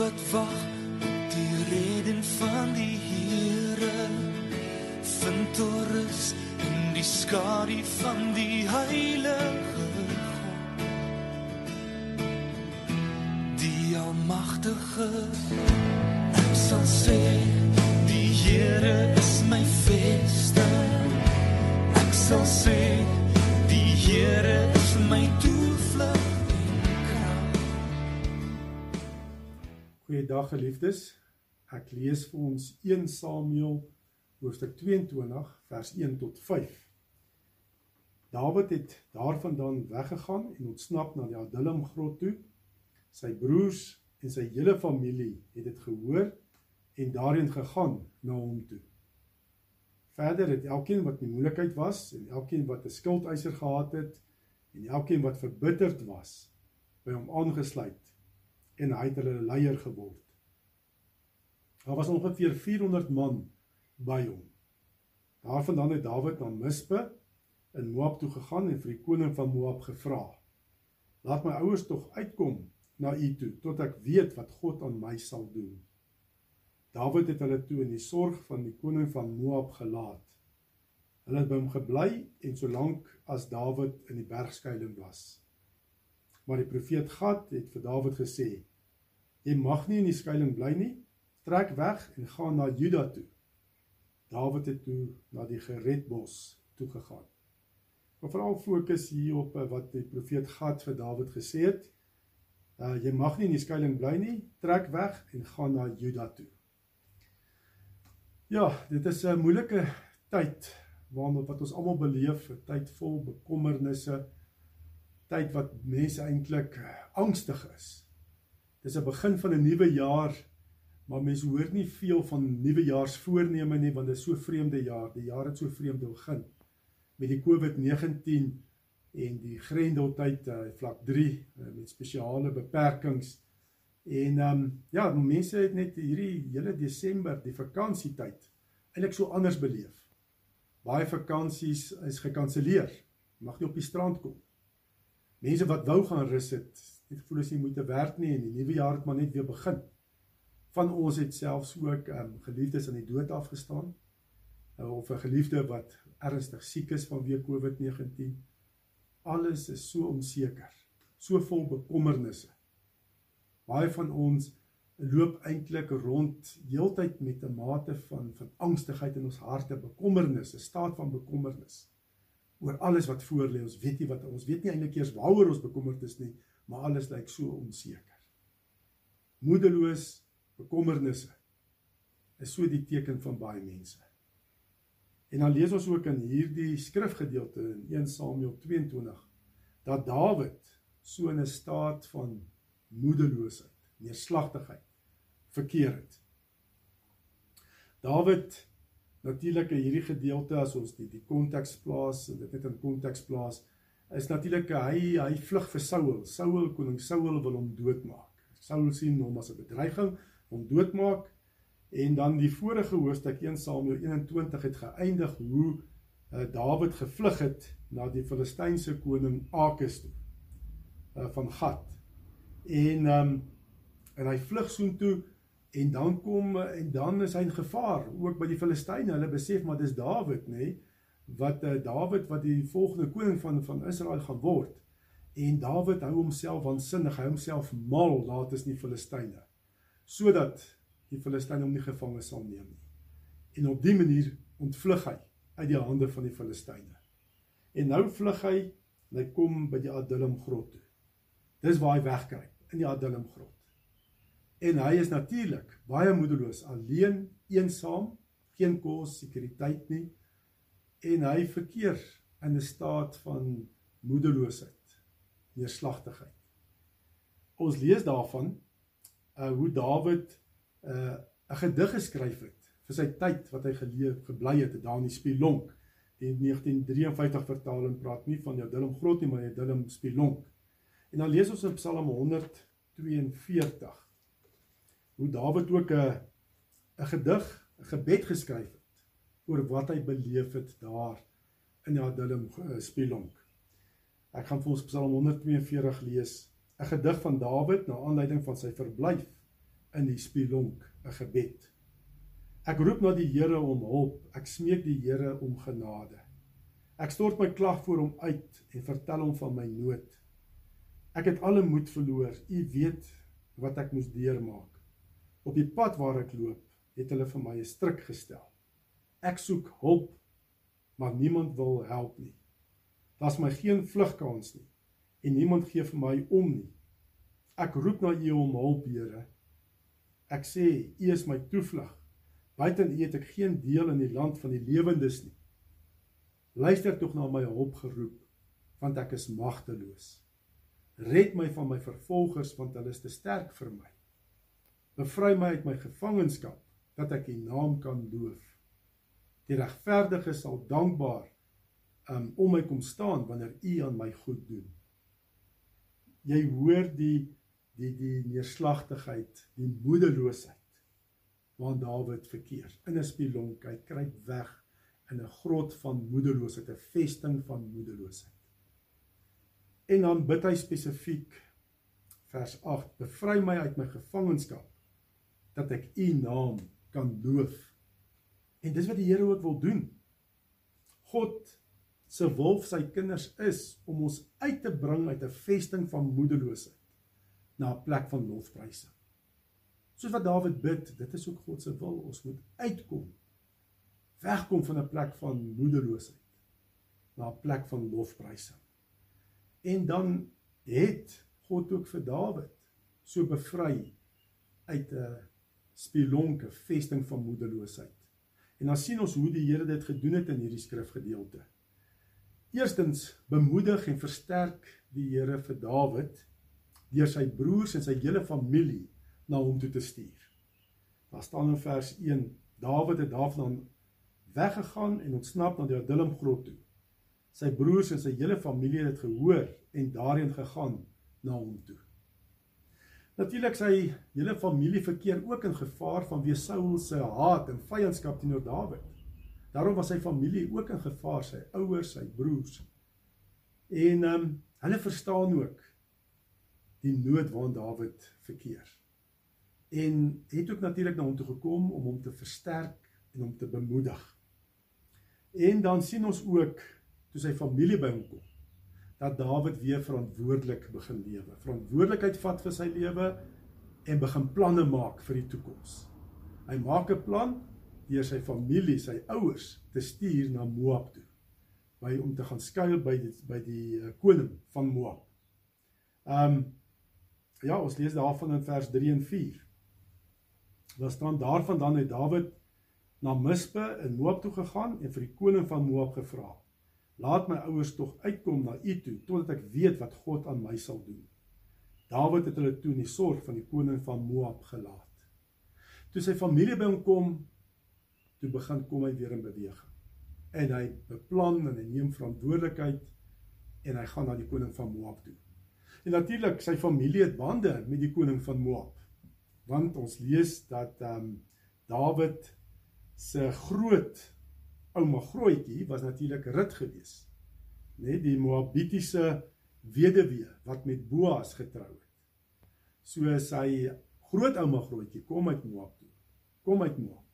wat wag op die reden van die Here vind rus in die skadu van die heilige God. Die almagtige ek sal sê die Here is my vesting ek sal sê die Here is my toevlug Goeiedag geliefdes. Ek lees vir ons 1 Samuel hoofstuk 22 vers 1 tot 5. Dawid het daarvandaan weggegaan en ontsnap na die Adullam grot toe. Sy broers en sy hele familie het dit gehoor en daarheen gegaan na hom toe. Verder het elkeen wat in moeilikheid was en elkeen wat 'n skuldeiser gehad het en elkeen wat verbitterd was by hom aangesluit en hy het hulle leier geword. Daar was ongeveer 400 man by hom. Daarvandaan het Dawid na Mispe in Moab toe gegaan en vir die koning van Moab gevra: "Laat my ouers tog uitkom na u toe tot ek weet wat God aan my sal doen." Dawid het hulle toe in die sorg van die koning van Moab gelaat. Hulle het by hom gebly en solank as Dawid in die bergskuiling was. Maar die profeet Gad het vir Dawid gesê: Jy mag nie in die skuilings bly nie. Trek weg en gaan na Juda toe. Dawid het toe na die Geredbos toe gegaan. Maar veral fokus hier op eh, wat die profeet Gad vir Dawid gesê het. Uh jy mag nie in die skuilings bly nie. Trek weg en gaan na Juda toe. Ja, dit is 'n moeilike tyd waarna wat ons almal beleef, 'n tyd vol bekommernisse, tyd wat mense eintlik angstig is. Dis 'n begin van 'n nuwe jaar, maar mense hoor nie veel van nuwejaarsvoorneme nie want dit is so vreemde jaar. Die jaar het so vreemd begin met die COVID-19 en die grendeltyd uh, vlak 3 uh, met spesiale beperkings. En ehm um, ja, mense het net hierdie hele Desember, die vakansietyd, eintlik so anders beleef. Baie vakansies is gekanselleer. Mag nie op die strand kom. Mense wat wou gaan rus het, het gevoel as jy moet werk nie en die nuwe jaar het maar net weer begin. Van ons het selfs ook um, geliefdes aan die dood afgestaan uh, of 'n geliefde wat ernstig siek is vanweë COVID-19. Alles is so onseker, so vol bekommernisse. Baie van ons loop eintlik rond heeltyd met 'n mate van van angstigheid in ons harte, bekommernis, 'n staat van bekommernis oor alles wat voor lê. Ons weet nie wat ons weet nie eintlik eers waaroor ons bekommerd is nie, maar alles lyk so onseker. Moedeloos, bekommernisse is so die teken van baie mense. En dan lees ons ook in hierdie skrifgedeelte in 1 Samuel 22 dat Dawid so in 'n staat van moedeloosheid, neerslagtigheid verkeer het. Dawid natuurlik hierdie gedeelte as ons die die konteks plaas en dit net in konteks plaas is natuurlik hy hy vlug vir Saul. Saul koning Saul wil hom doodmaak. Saul sien hom as 'n bedreiging om doodmaak en dan die vorige hoofstuk 1 Samuel 21 het geëindig hoe uh, Dawid gevlug het na die Filistynse koning Akis toe uh, van Gat. En um, en hy vlug soontoe en dan kom en dan is hy in gevaar ook by die Filistyne. Hulle besef maar dis Dawid, nê? Nee? Wat uh, Dawid wat die volgende koning van van Israel gaan word. En Dawid hou homself waansinnig, hy homself mal daar tussen die Filistyne. Sodat die Filistyne hom nie gevange sal neem nie. En op dië manier ontvlug hy uit die hande van die Filistyne. En nou vlug hy en hy kom by die Adullam grot toe. Dis waar hy wegkruip, in die Adullam grot. En hy is natuurlik baie moedeloos, alleen, eensaam, geen kos, sekuriteit nie en hy verkeer in 'n staat van moedeloosheid, neerslagtigheid. Ons lees daarvan uh hoe Dawid uh 'n gedig geskryf het vir sy tyd wat hy geleef gebly het in die Spilonk. Die 1953 vertaling praat nie van Jadilum grot nie, maar Jadilum Spilonk. En dan lees ons in Psalm 142 hoe Dawid ook 'n 'n gedig, 'n gebed geskryf het oor wat hy beleef het daar in Adullam uh, Spelonk. Ek gaan vir ons Psalm 142 lees, 'n gedig van Dawid na aanleiding van sy verblyf in die spilonk 'n gebed. Ek roep na die Here om hulp. Ek smeek die Here om genade. Ek stort my klag voor hom uit en vertel hom van my nood. Ek het alle moed verloor. U weet wat ek moes deurmaak. Op die pad waar ek loop, het hulle vir my 'n stryk gestel. Ek soek hulp, maar niemand wil help nie. Daar's my geen vlugkans nie en niemand gee vir my om nie. Ek roep na U om hulp, Here. Ek sê, U is my toevlug. Buite U het ek geen deel in die land van die lewendes nie. Luister tog na my hulp geroep, want ek is magteloos. Red my van my vervolgers, want hulle is te sterk vir my. Bevry my uit my gevangenskap, dat ek U naam kan loof. Die regverdige sal dankbaar um, om my kom staan wanneer U aan my goed doen. Jy hoor die die die neerslagtigheid, die moedeloosheid waarin Dawid verkeer. In 'n spilonk, hy kruip weg in 'n grot van moedeloosheid, 'n vesting van moedeloosheid. En dan bid hy spesifiek vers 8: Bevry my uit my gevangenskap dat ek U naam kan loof. En dis wat die Here ook wil doen. God se wil vir sy kinders is om ons uit te bring uit 'n vesting van moedeloosheid na 'n plek van lofprysing. Soos wat Dawid bid, dit is ook God se wil, ons moet uitkom. Wegkom van 'n plek van moedeloosheid na 'n plek van lofprysing. En dan het God ook vir Dawid so bevry uit 'n spilonke vesting van moedeloosheid. En dan sien ons hoe die Here dit gedoen het in hierdie skrifgedeelte. Eerstens bemoedig en versterk die Here vir Dawid deur sy broers en sy hele familie na hom toe te stuur. Daar staan in vers 1: Dawid het daarvan weggegaan en ontsnap na die Adullam grot toe. Sy broers en sy hele familie het dit gehoor en daarheen gegaan na hom toe. Natuurlik sy hele familie verkeer ook in gevaar vanweë Saul se haat en vyandskap teenoor Dawid. Daarom was sy familie ook in gevaar, sy ouers, sy broers. En ehm um, hulle verstaan ook die nood waarin Dawid verkeer en het ook natuurlik na hom toe gekom om hom te versterk en hom te bemoedig. En dan sien ons ook toe sy familie by hom kom dat Dawid weer verantwoordelik begin lewe. Verantwoordelikheid vat vir sy lewe en begin planne maak vir die toekoms. Hy maak 'n plan deur sy familie, sy ouers te stuur na Moab toe by om te gaan skuil by die, by die uh, koning van Moab. Um ja, ons lees daarvan in vers 3 en 4. Daar staan daarvandaan het Dawid na Mispe in Moab toe gegaan en vir die koning van Moab gevra: "Laat my ouers tog uitkom na u toe totdat ek weet wat God aan my sal doen." Dawid het hulle toe in die sorg van die koning van Moab gelaat. Toe sy familie by hom kom, toe begin kom hy weer in beweging. En hy beplan en hy neem verantwoordelikheid en hy gaan na die koning van Moab toe. En natuurlik sy familie het bande met die koning van Moab want ons lees dat ehm um, Dawid se groot ouma grootjie was natuurlik Rut gewees. Net die Moabitiese weduwee wat met Boas getrou het. So sy grootouma grootjie kom uit Moab toe. Kom uit Moab.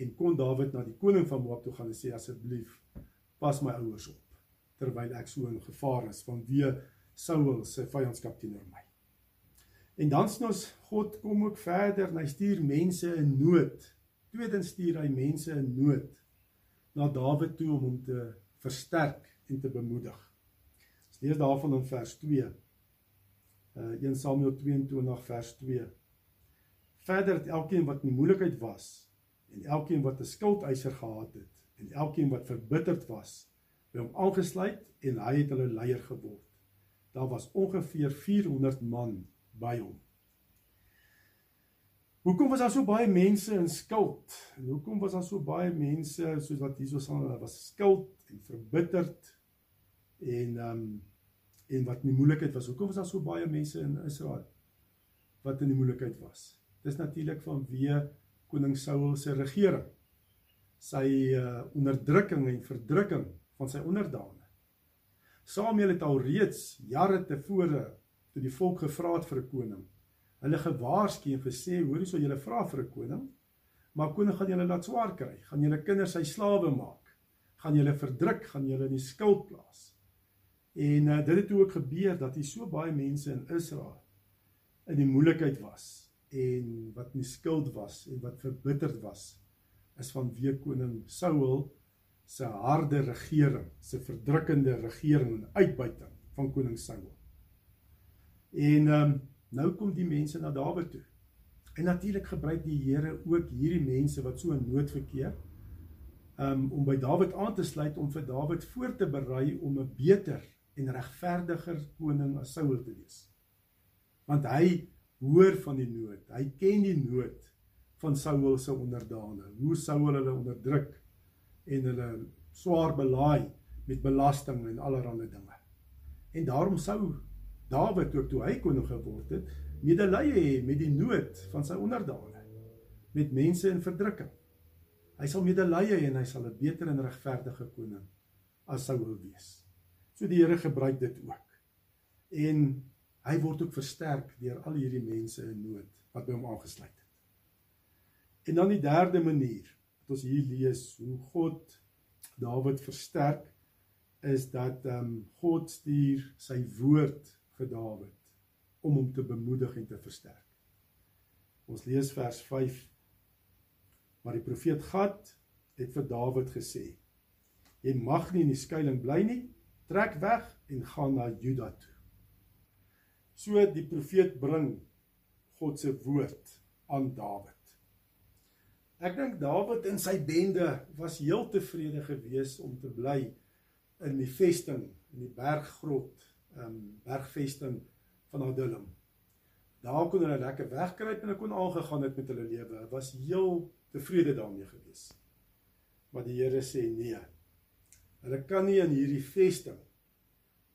En kon Dawid na die koning van Moab toe gaan en sê asseblief pas my ouers op terwyl ek so in gevaar is vanweë Saul se vyandskap teenoor my. En dan sien ons God kom ook verder en hy stuur mense in nood. Tweedens stuur hy mense in nood na Dawid toe om hom te versterk en te bemoedig. Ons lees daarvan in vers 2. Uh 1 Samuel 22 vers 2. Verder het elkeen wat in moeilikheid was en elkeen wat 'n skuldeiser gehad het en elkeen wat verbitterd was, by hom aangesluit en hy het hulle leier geword. Daar was ongeveer 400 man by hom. Hoekom was daar so baie mense in skuld? En hoekom was daar so baie mense soos wat hierso staan, hulle was skuld en verbitterd en ehm um, en wat in die moeilikheid was. Hoekom was daar so baie mense in Israel wat in die moeilikheid was? Dis natuurlik vanweë koning Saul se regering. Sy uh, onderdrukking en verdrukking van sy onderdane. Samuel het al reeds jare tevore toe die volk gevra het vir 'n koning, hulle gewaarsku en gesê hoor hierso julle vra vir 'n koning? Maar koning gaan julle laat swaar kry? Gaan julle kinders sy slawe maak? Gaan julle verdruk? Gaan julle in die skuld plaas? En uh, dit het ook gebeur dat hier so baie mense in Israel in die moeilikheid was en wat in skuld was en wat verbitterd was is vanweë koning Saul se harde regering, se verdrukkende regering en uitbuiting van koning Saul. En ehm um, nou kom die mense na Dawid toe. En natuurlik gebruik die Here ook hierdie mense wat so in nood verkeer um, om by Dawid aan te sluit om vir Dawid voor te berei om 'n beter en regverdiger koning as Saul te wees. Want hy hoor van die nood. Hy ken die nood van Saul se onderdane. Hoe Saul hulle onderdruk en hulle swaar belaai met belasting en allerlei dinge. En daarom sou Dawid ook toe hy koning geword het, medelee hê met die nood van sy onderdane, met mense in verdrukking. Hy sal medelee hê en hy sal 'n beter en regverdige koning as sou wil wees. So die Here gebruik dit ook. En hy word ook versterk deur al hierdie mense in nood wat by hom aangesluit het. En dan die derde manier wat ons hier lees hoe God Dawid versterk is dat ehm um, God stuur sy woord vir Dawid om hom te bemoedig en te versterk. Ons lees vers 5 Maar die profeet Gad het vir Dawid gesê: Jy mag nie in die skuilings bly nie, trek weg en gaan na Juda toe. So die profeet bring God se woord aan Dawid. Ek dink Dawid en sy bende was heel tevrede gewees om te bly in die vesting in die berggrot, ehm um, bergvesting van Adullam. Daar kon hulle lekker wegkruip en kon aangegaan het met hulle lewe. Hulle was heel tevrede daarmee gewees. Maar die Here sê nee. Hulle kan nie in hierdie vesting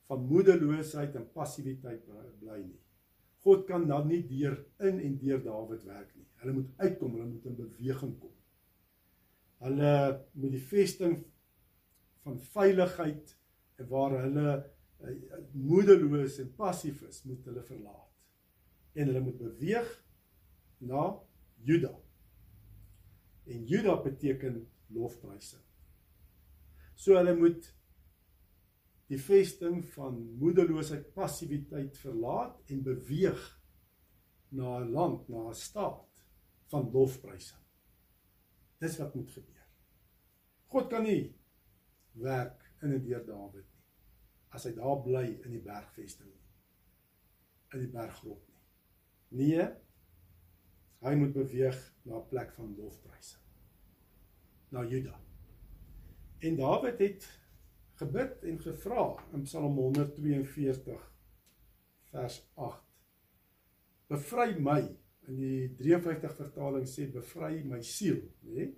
van moedeloosheid en passiwiteit bly nie. God kan dan nie deur in en deur Dawid werk nie. Hulle moet uitkom, hulle moet in beweging kom. Hulle moet die vesting van veiligheid waar hulle moedeloos en passief is, moet hulle verlaat. En hulle moet beweeg na Juda. En Juda beteken lofprysing. So hulle moet die vesting van moedeloosheid, passiwiteit verlaat en beweeg na 'n land, na 'n staat van lofprysing. Dis wat moet gebeur. God kan nie werk in en deur Dawid. As hy daar bly in die bergvesting nie. In die berggrot nie. Nee. Hy moet beweeg na 'n plek van lofprysing. Na Juda. En Dawid het gebid en gevra in Psalm 142 vers 8. Bevry my in die 53 vertaling sê bevry my siel, nê?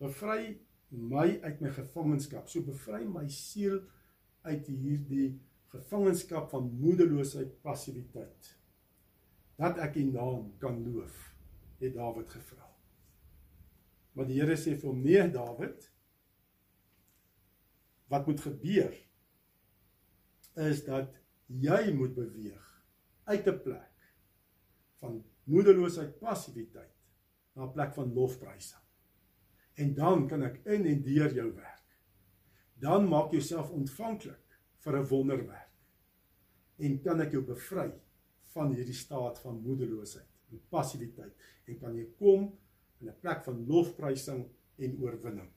Bevry my uit my gevangenskap. So bevry my siel uit hierdie gevangenskap van moedeloosheid, passiwiteit. Dat ek U naam kan loof, het Dawid gevra. Maar die Here sê vir hom: "Nee, Dawid, wat moet gebeur is dat jy moet beweeg uit 'n plek van moedeloosheid, passiwiteit na 'n plek van lofprysing. En dan kan ek in en deur jou werk. Dan maak jouself ontvanklik vir 'n wonderwerk. En kan ek jou bevry van hierdie staat van moedeloosheid en passiwiteit en kan jy kom in 'n plek van lofprysing en oorwinning.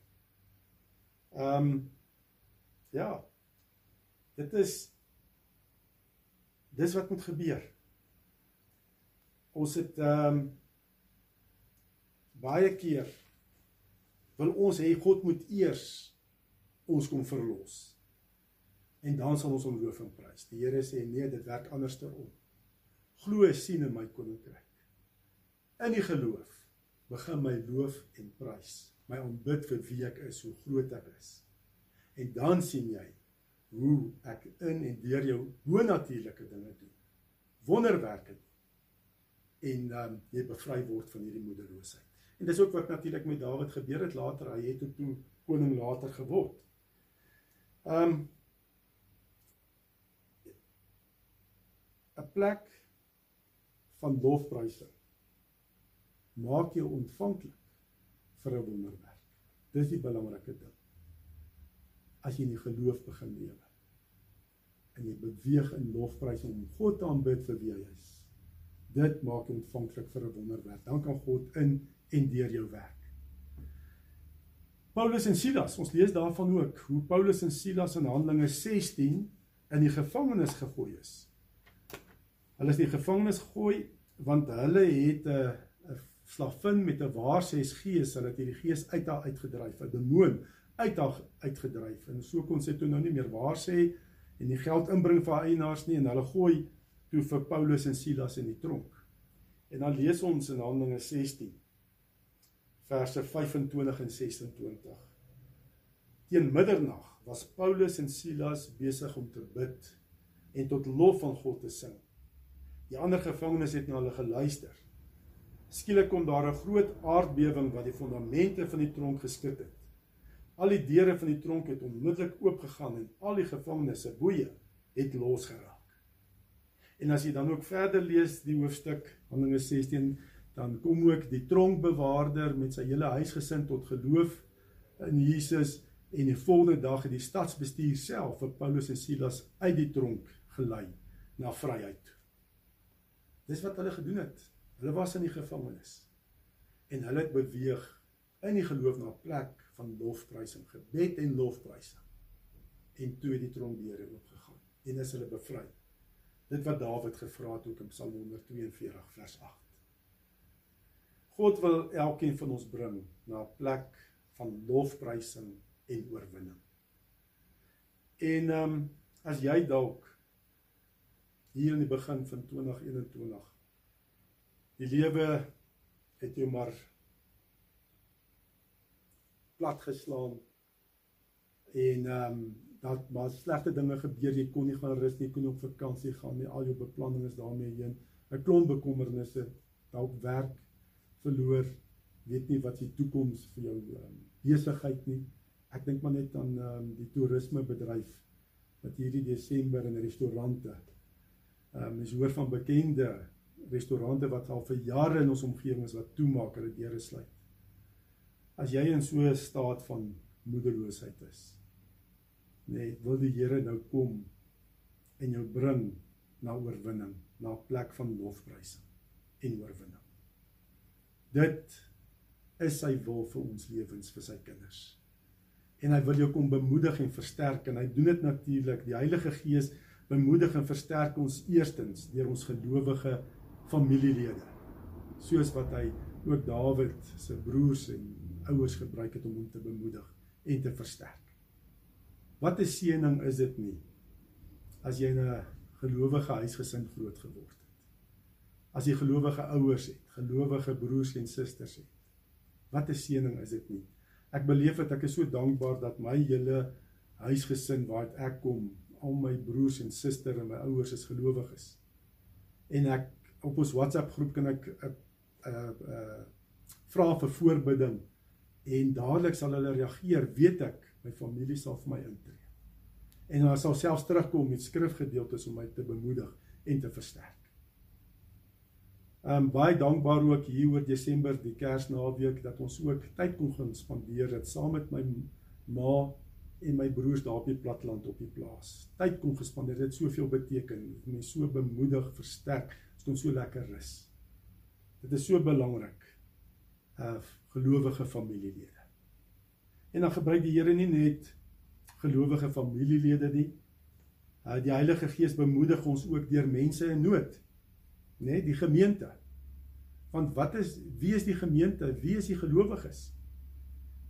Ehm um, Ja. Dit is dis wat moet gebeur. Ons het ehm um, baie keer wil ons hê God moet eers ons kom verlos. En dan sal ons hom loof en prys. Die Here sê nee, dit werk andersom. Glo sien in my koninkryk. In die geloof begin my loof en prys. My aanbid vir wie ek is, hoe groot ek is. En dan sien jy hoe ek in en deur jou bo-natuurlike dinge doen. Wonderwerke. En dan um, jy bevry word van hierdie moederloosheid. En dis ook wat natuurlik met Dawid gebeur het later. Hy het toe koning later geword. Um 'n plek van lofprysing maak jou ontvanklik vir 'n wonderwerk. Dis die belangrike ding. As jy in die geloof begin lewe en jy beweeg in lofprysing om God te aanbid vir wie hy is. Dit maak jou ontvanklik vir 'n wonderwerk. Dan kan God in en deur jou werk. Paulus en Silas, ons lees daarvan ook hoe Paulus en Silas in Handelinge 16 in die gevangenis gegooi is. Hulle is in die gevangenis gegooi want hulle het 'n uh, slavin met 'n waarses gees, hulle het hierdie gees uit haar uitgedryf, 'n demoon uit haar uitgedryf. En so kon sy toe nou nie meer waar sê en die geld inbring vir haar eienaars nie en hulle gooi toe vir Paulus en Silas in die tronk. En dan lees ons in Handelinge 16 verse 25 en 26. Teen middernag was Paulus en Silas besig om te bid en tot lof van God te sing. Die ander gevangenes het na hulle geluister. Skielik kom daar 'n groot aardbewing wat die fondamente van die tronk geskud het. Al die deure van die tronk het onmiddellik oopgegaan en al die gevangenes se boeye het losgeraak. En as jy dan ook verder lees die hoofstuk Handelinge 16, dan kom ook die tronkbewaarder met sy hele huisgesin tot geloof in Jesus en die volgende dag het die stadsbestuur self vir Paulus en Silas uit die tronk gelei na vryheid. Dis wat hulle gedoen het. Hulle was in die gevangenis. En hulle het beweeg in die geloof na 'n plek van lofprysing, gebed en lofprysing. En toe het die tronkdeure oopgegaan en is hulle bevry. Dit wat Dawid gevra het ook in Psalm 142 vers 8. God wil elkeen van ons bring na 'n plek van lofprysing en oorwinning. En ehm um, as jy dalk hier in die begin van 2021 Die lewe het jou maar plat geslaan. En ehm um, dat maar slegte dinge gebeur, jy kon nie gaan rus nie, kon nie op vakansie gaan nie, al jou beplanning is daarmee heen. 'n Klomp bekommernisse, dalk werk verloor, weet nie wat die toekoms vir jou um, besigheid nie. Ek dink maar net aan um, die toerismebedryf wat hierdie Desember in restaurante ehm um, is hoor van bekende restaurante wat al vir jare in ons omgewing is wat toemaak, hulle deure sluit. As jy in so 'n staat van moedeloosheid is, nee, wil die Here nou kom en jou bring na oorwinning, na 'n plek van lofprysing en oorwinning. Dit is sy wil vir ons lewens vir sy kinders. En hy wil jou kom bemoedig en versterk en hy doen dit natuurlik. Die Heilige Gees bemoedig en versterk ons eerstens deur ons gelowige familielede. Soos wat hy ook Dawid se broers en ouers gebruik het om hom te bemoedig en te versterk. Wat 'n seëning is dit nie as jy in 'n gelowige huisgesin groot geword het. As jy gelowige ouers het, gelowige broers en susters het. Wat 'n seëning is dit nie. Ek beleef dit ek is so dankbaar dat my hele huisgesin waar ek kom, al my broers en susters en my ouers is gelowiges. En ek op ons WhatsApp groep kan ek 'n uh, uh, vra vir voorbidding en dadelik sal hulle reageer, weet ek my familie sal vir my intree. En hulle sal selfs terugkom met skrifgedeeltes om my te bemoedig en te versterk. Um baie dankbaar ook hier oor Desember die Kersnaweek dat ons ook tyd kon gaan spandeer dit saam met my ma en my broers daar op die platland op die plaas. Tyd kon gespandeer dit soveel beteken. Mense so bemoedig, versterk kon so lekker rus. Dit is so belangrik. Uh gelowige familielede. En dan gebruik die Here nie net gelowige familielede nie. Uh die Heilige Gees bemoedig ons ook deur mense in nood. Né, nee, die gemeente. Want wat is wie is die gemeente? Wie is die gelowiges?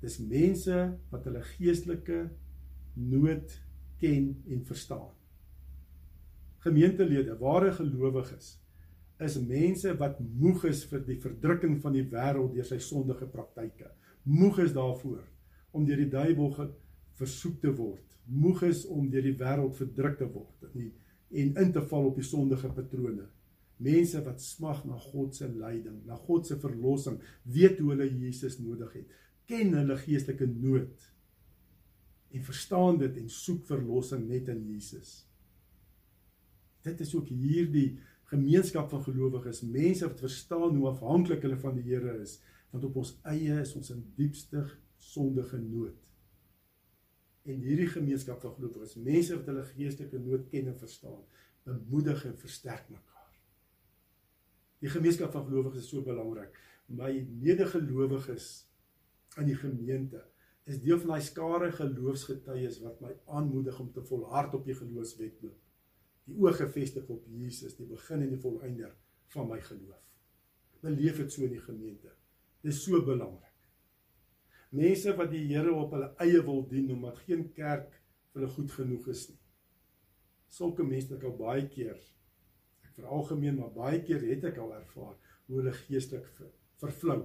Dis mense wat hulle geestelike nood ken en verstaan. Gemeentelede, ware gelowiges is mense wat moeg is vir die verdrukking van die wêreld deur sy sondige praktyke. Moeg is daarvoor om deur die duiwel versoek te word. Moeg is om deur die wêreld verdruk te word en in te val op die sondige patrone. Mense wat smag na God se leiding, na God se verlossing, weet hoe hulle Jesus nodig het, ken hulle geestelike nood en verstaan dit en soek verlossing net in Jesus. Dit is ook hierdie gemeenskap van gelowiges, mense wat verstaan hoe afhanklik hulle van die Here is, want op ons eie is ons in diepste sondige nood. En hierdie gemeenskap van gelowiges, mense wat hulle geestelike nood ken en verstaan, bemoedig en versterk mekaar. Die gemeenskap van gelowiges is so belangrik. My medegelowiges in die gemeente is deel van daai skare geloofsgetuies wat my aanmoedig om te volhard op die geloofswetloop. Die oë gefestig op Jesus, die begin en die volëinder van my geloof. Beleef dit so in die gemeente. Dit is so belangrik. Mense wat die Here op hulle eie wil dien omdat geen kerk vir hulle goed genoeg is nie. Sulke mense al baie keer veralgemeen maar baie keer het ek al ervaar hoe hulle geestelik vervlou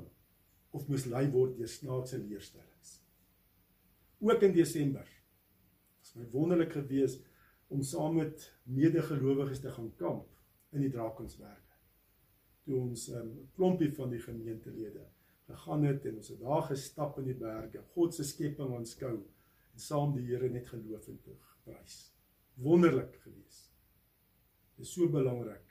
of mislei word deur snaakse leerstellings. Ook in Desember was my wonderlik geweest om saam met medegelowiges te gaan kamp in die Drakensberge. Toe ons 'n um, klompie van die gemeentelede gegaan het en ons het daar gestap in die berge, God se skepping aanskou en saam die Here net geloof en toe prys. Wonderlik geweest. Dit is so belangrik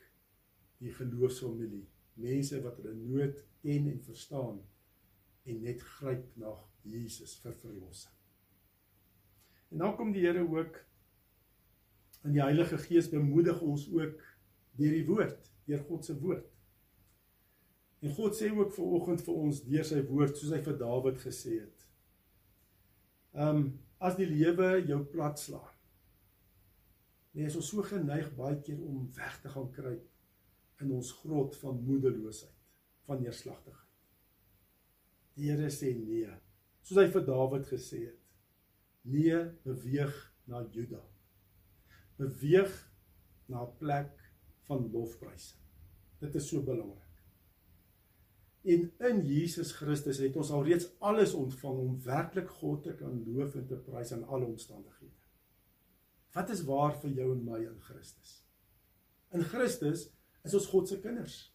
die geloofsfamilie, mense wat hulle nood ken en verstaan en net gryp na Jesus vir verlossing. En dan kom die Here ook in die Heilige Gees bemoedig ons ook deur die woord, deur God se woord. En God sê ook ver oggend vir ons deur sy woord soos hy vir Dawid gesê het. Um as die lewe jou plat slaan. Nee, is ons so geneig baie keer om weg te gaan kruip in ons grot van moedeloosheid, van neerslagtigheid. Die Here sê nee, soos hy vir Dawid gesê het. Nee, beweeg na Juda. Beweeg na 'n plek van lofprysing. Dit is so belangrik. En in Jesus Christus het ons alreeds alles ontvang om werklik God te kan loof en te prys in alle omstandighede. Wat is waar vir jou en my in Christus? In Christus is ons God se kinders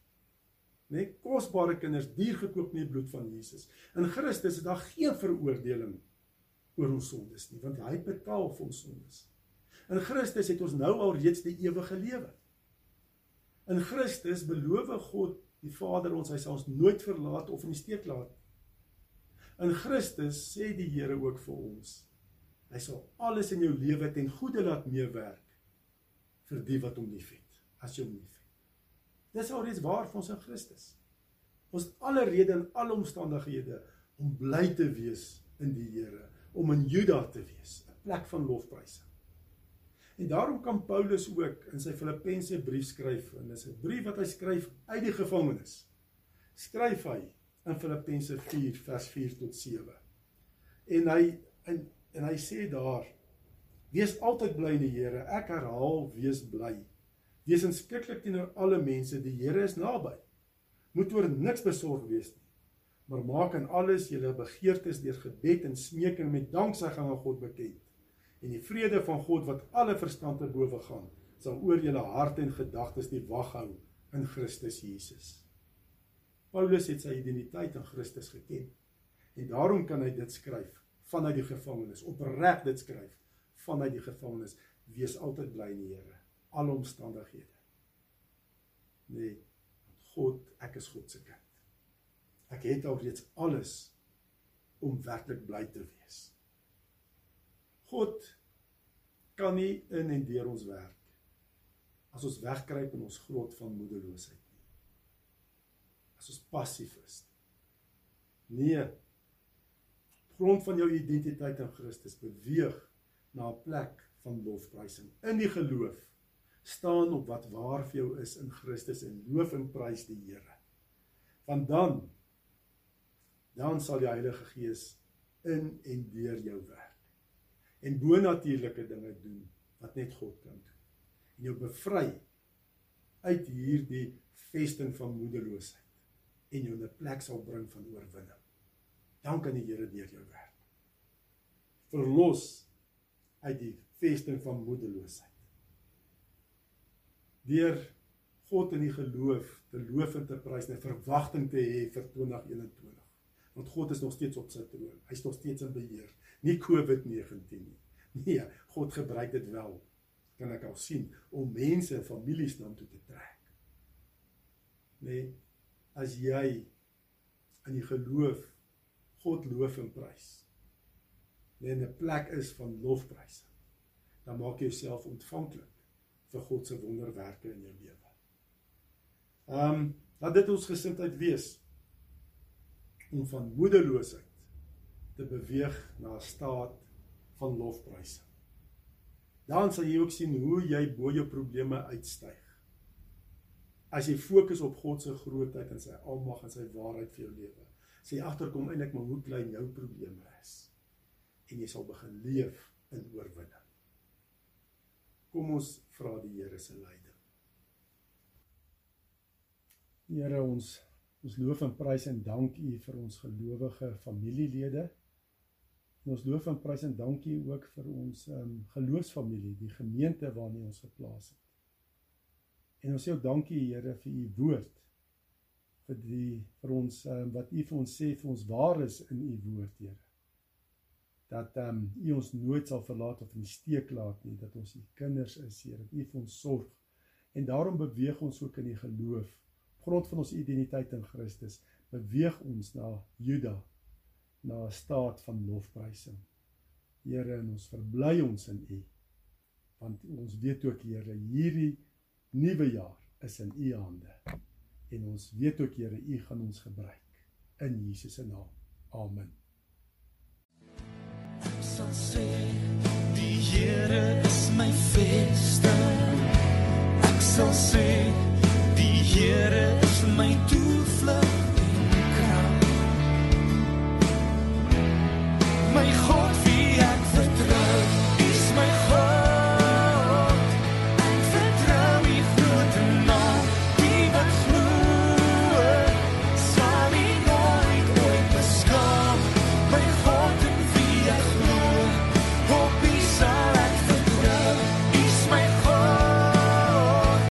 nê nee, kosbare kinders duur gekoop met die bloed van Jesus. In Christus is daar geen veroordeling oor ons sondes nie, want hy betaal vir ons sondes. In Christus het ons nou al reeds die ewige lewe. In Christus beloof God die Vader ons hy sal ons nooit verlaat of in die steek laat. In Christus sê die Here ook vir ons hy sal alles in jou lewe ten goeie laat meewerk vir die wat hom liefhet, as jy hom liefhet. Dis alreeds waar vir ons in Christus. Ons alle rede in alle omstandighede om bly te wees in die Here, om in Juda te wees, 'n plek van lofprysing. En daarom kan Paulus ook in sy Filippense brief skryf en dis 'n brief wat hy skryf uit die gevangenis. Skryf hy in Filippense 4 vers 4 tot 7. En hy en, en hy sê daar: Wees altyd bly in die Here. Ek herhaal, wees bly. Wees inskikkelik teenoor alle mense, die Here is naby. Moet oor niks besorg wees nie, maar maak in alles julle begeertes deur gebed en smeking met danksegging aan God bekend. En die vrede van God wat alle verstand te bowe gaan, sal oor julle harte en gedagtes die wag hou in Christus Jesus. Paulus het sy identiteit in Christus geken. En daarom kan hy dit skryf vanuit die gevangenis, opreg dit skryf vanuit die gevangenis, wees altyd bly in die Here alle omstandighede. Nee, God, ek is God se kind. Ek het alreeds alles om werklik bly te wees. God kan nie in en deur ons werk as ons wegkruip in ons grot van moedeloosheid nie. As ons passief is. Nee. Grond van jou identiteit in Christus beweeg na 'n plek van lofprysing in die geloof staan op wat waar vir jou is in Christus en loof en prys die Here. Want dan dan sal die Heilige Gees in en deur jou werk. En bonatuurlike dinge doen wat net God kan doen. En jou bevry uit hierdie vesting van moedeloosheid en jou 'n plek sal bring van oorwinning. Dan kan die Here deur jou werk. Verlos uit die vesting van moedeloosheid deur God in die geloof te loof en te prys en 'n verwagting te hê vir 2021. Want God is nog steeds op sy troon. Hy's nog steeds in beheer. Nie COVID-19 nie. Nee, God gebruik dit wel. Kan ek al sien om mense en families na toe te trek. nee, as jy in die geloof God loof en prys. Nê, nee, 'n plek is van lofprys. Dan maak jy jouself ontvanklik vir God se wonderwerke in jou lewe. Ehm, um, laat dit ons gesindheid wees om van moedeloosheid te beweeg na 'n staat van lofprysing. Dan sal jy ook sien hoe jy bo jou probleme uitstyg. As jy fokus op God se grootheid en sy almag en sy waarheid vir jou lewe, sê jy agterkom eintlik maar hoe klein jou probleme is en jy sal begin leef in oorwinning. Kom ons vra die Here se leiding. Here ons ons loof en prys en dank U vir ons gelowige familielede. En ons loof en prys en dankie ook vir ons um, geloofsfamilie, die gemeente waarna ons geplaas het. En ons sê ook dankie Here vir u woord. Vir die vir ons um, wat u vir ons sê vir ons waar is in u woord Here. Dat ehm um, u ons nooit sal verlaat of in die steek laat nie, dat ons u kinders is Here, dat u vir ons sorg. En daarom beweeg ons ook in die geloof, grond van ons identiteit in Christus, beweeg ons na Juda na 'n staat van lofprysing. Here, ons verbly ons in U. Want ons weet ook Here, hierdie nuwe jaar is in U hande. En ons weet ook Here, U gaan ons gebruik in Jesus se naam. Amen. Sal sê die Here is my vesting. Ek sal sê die Here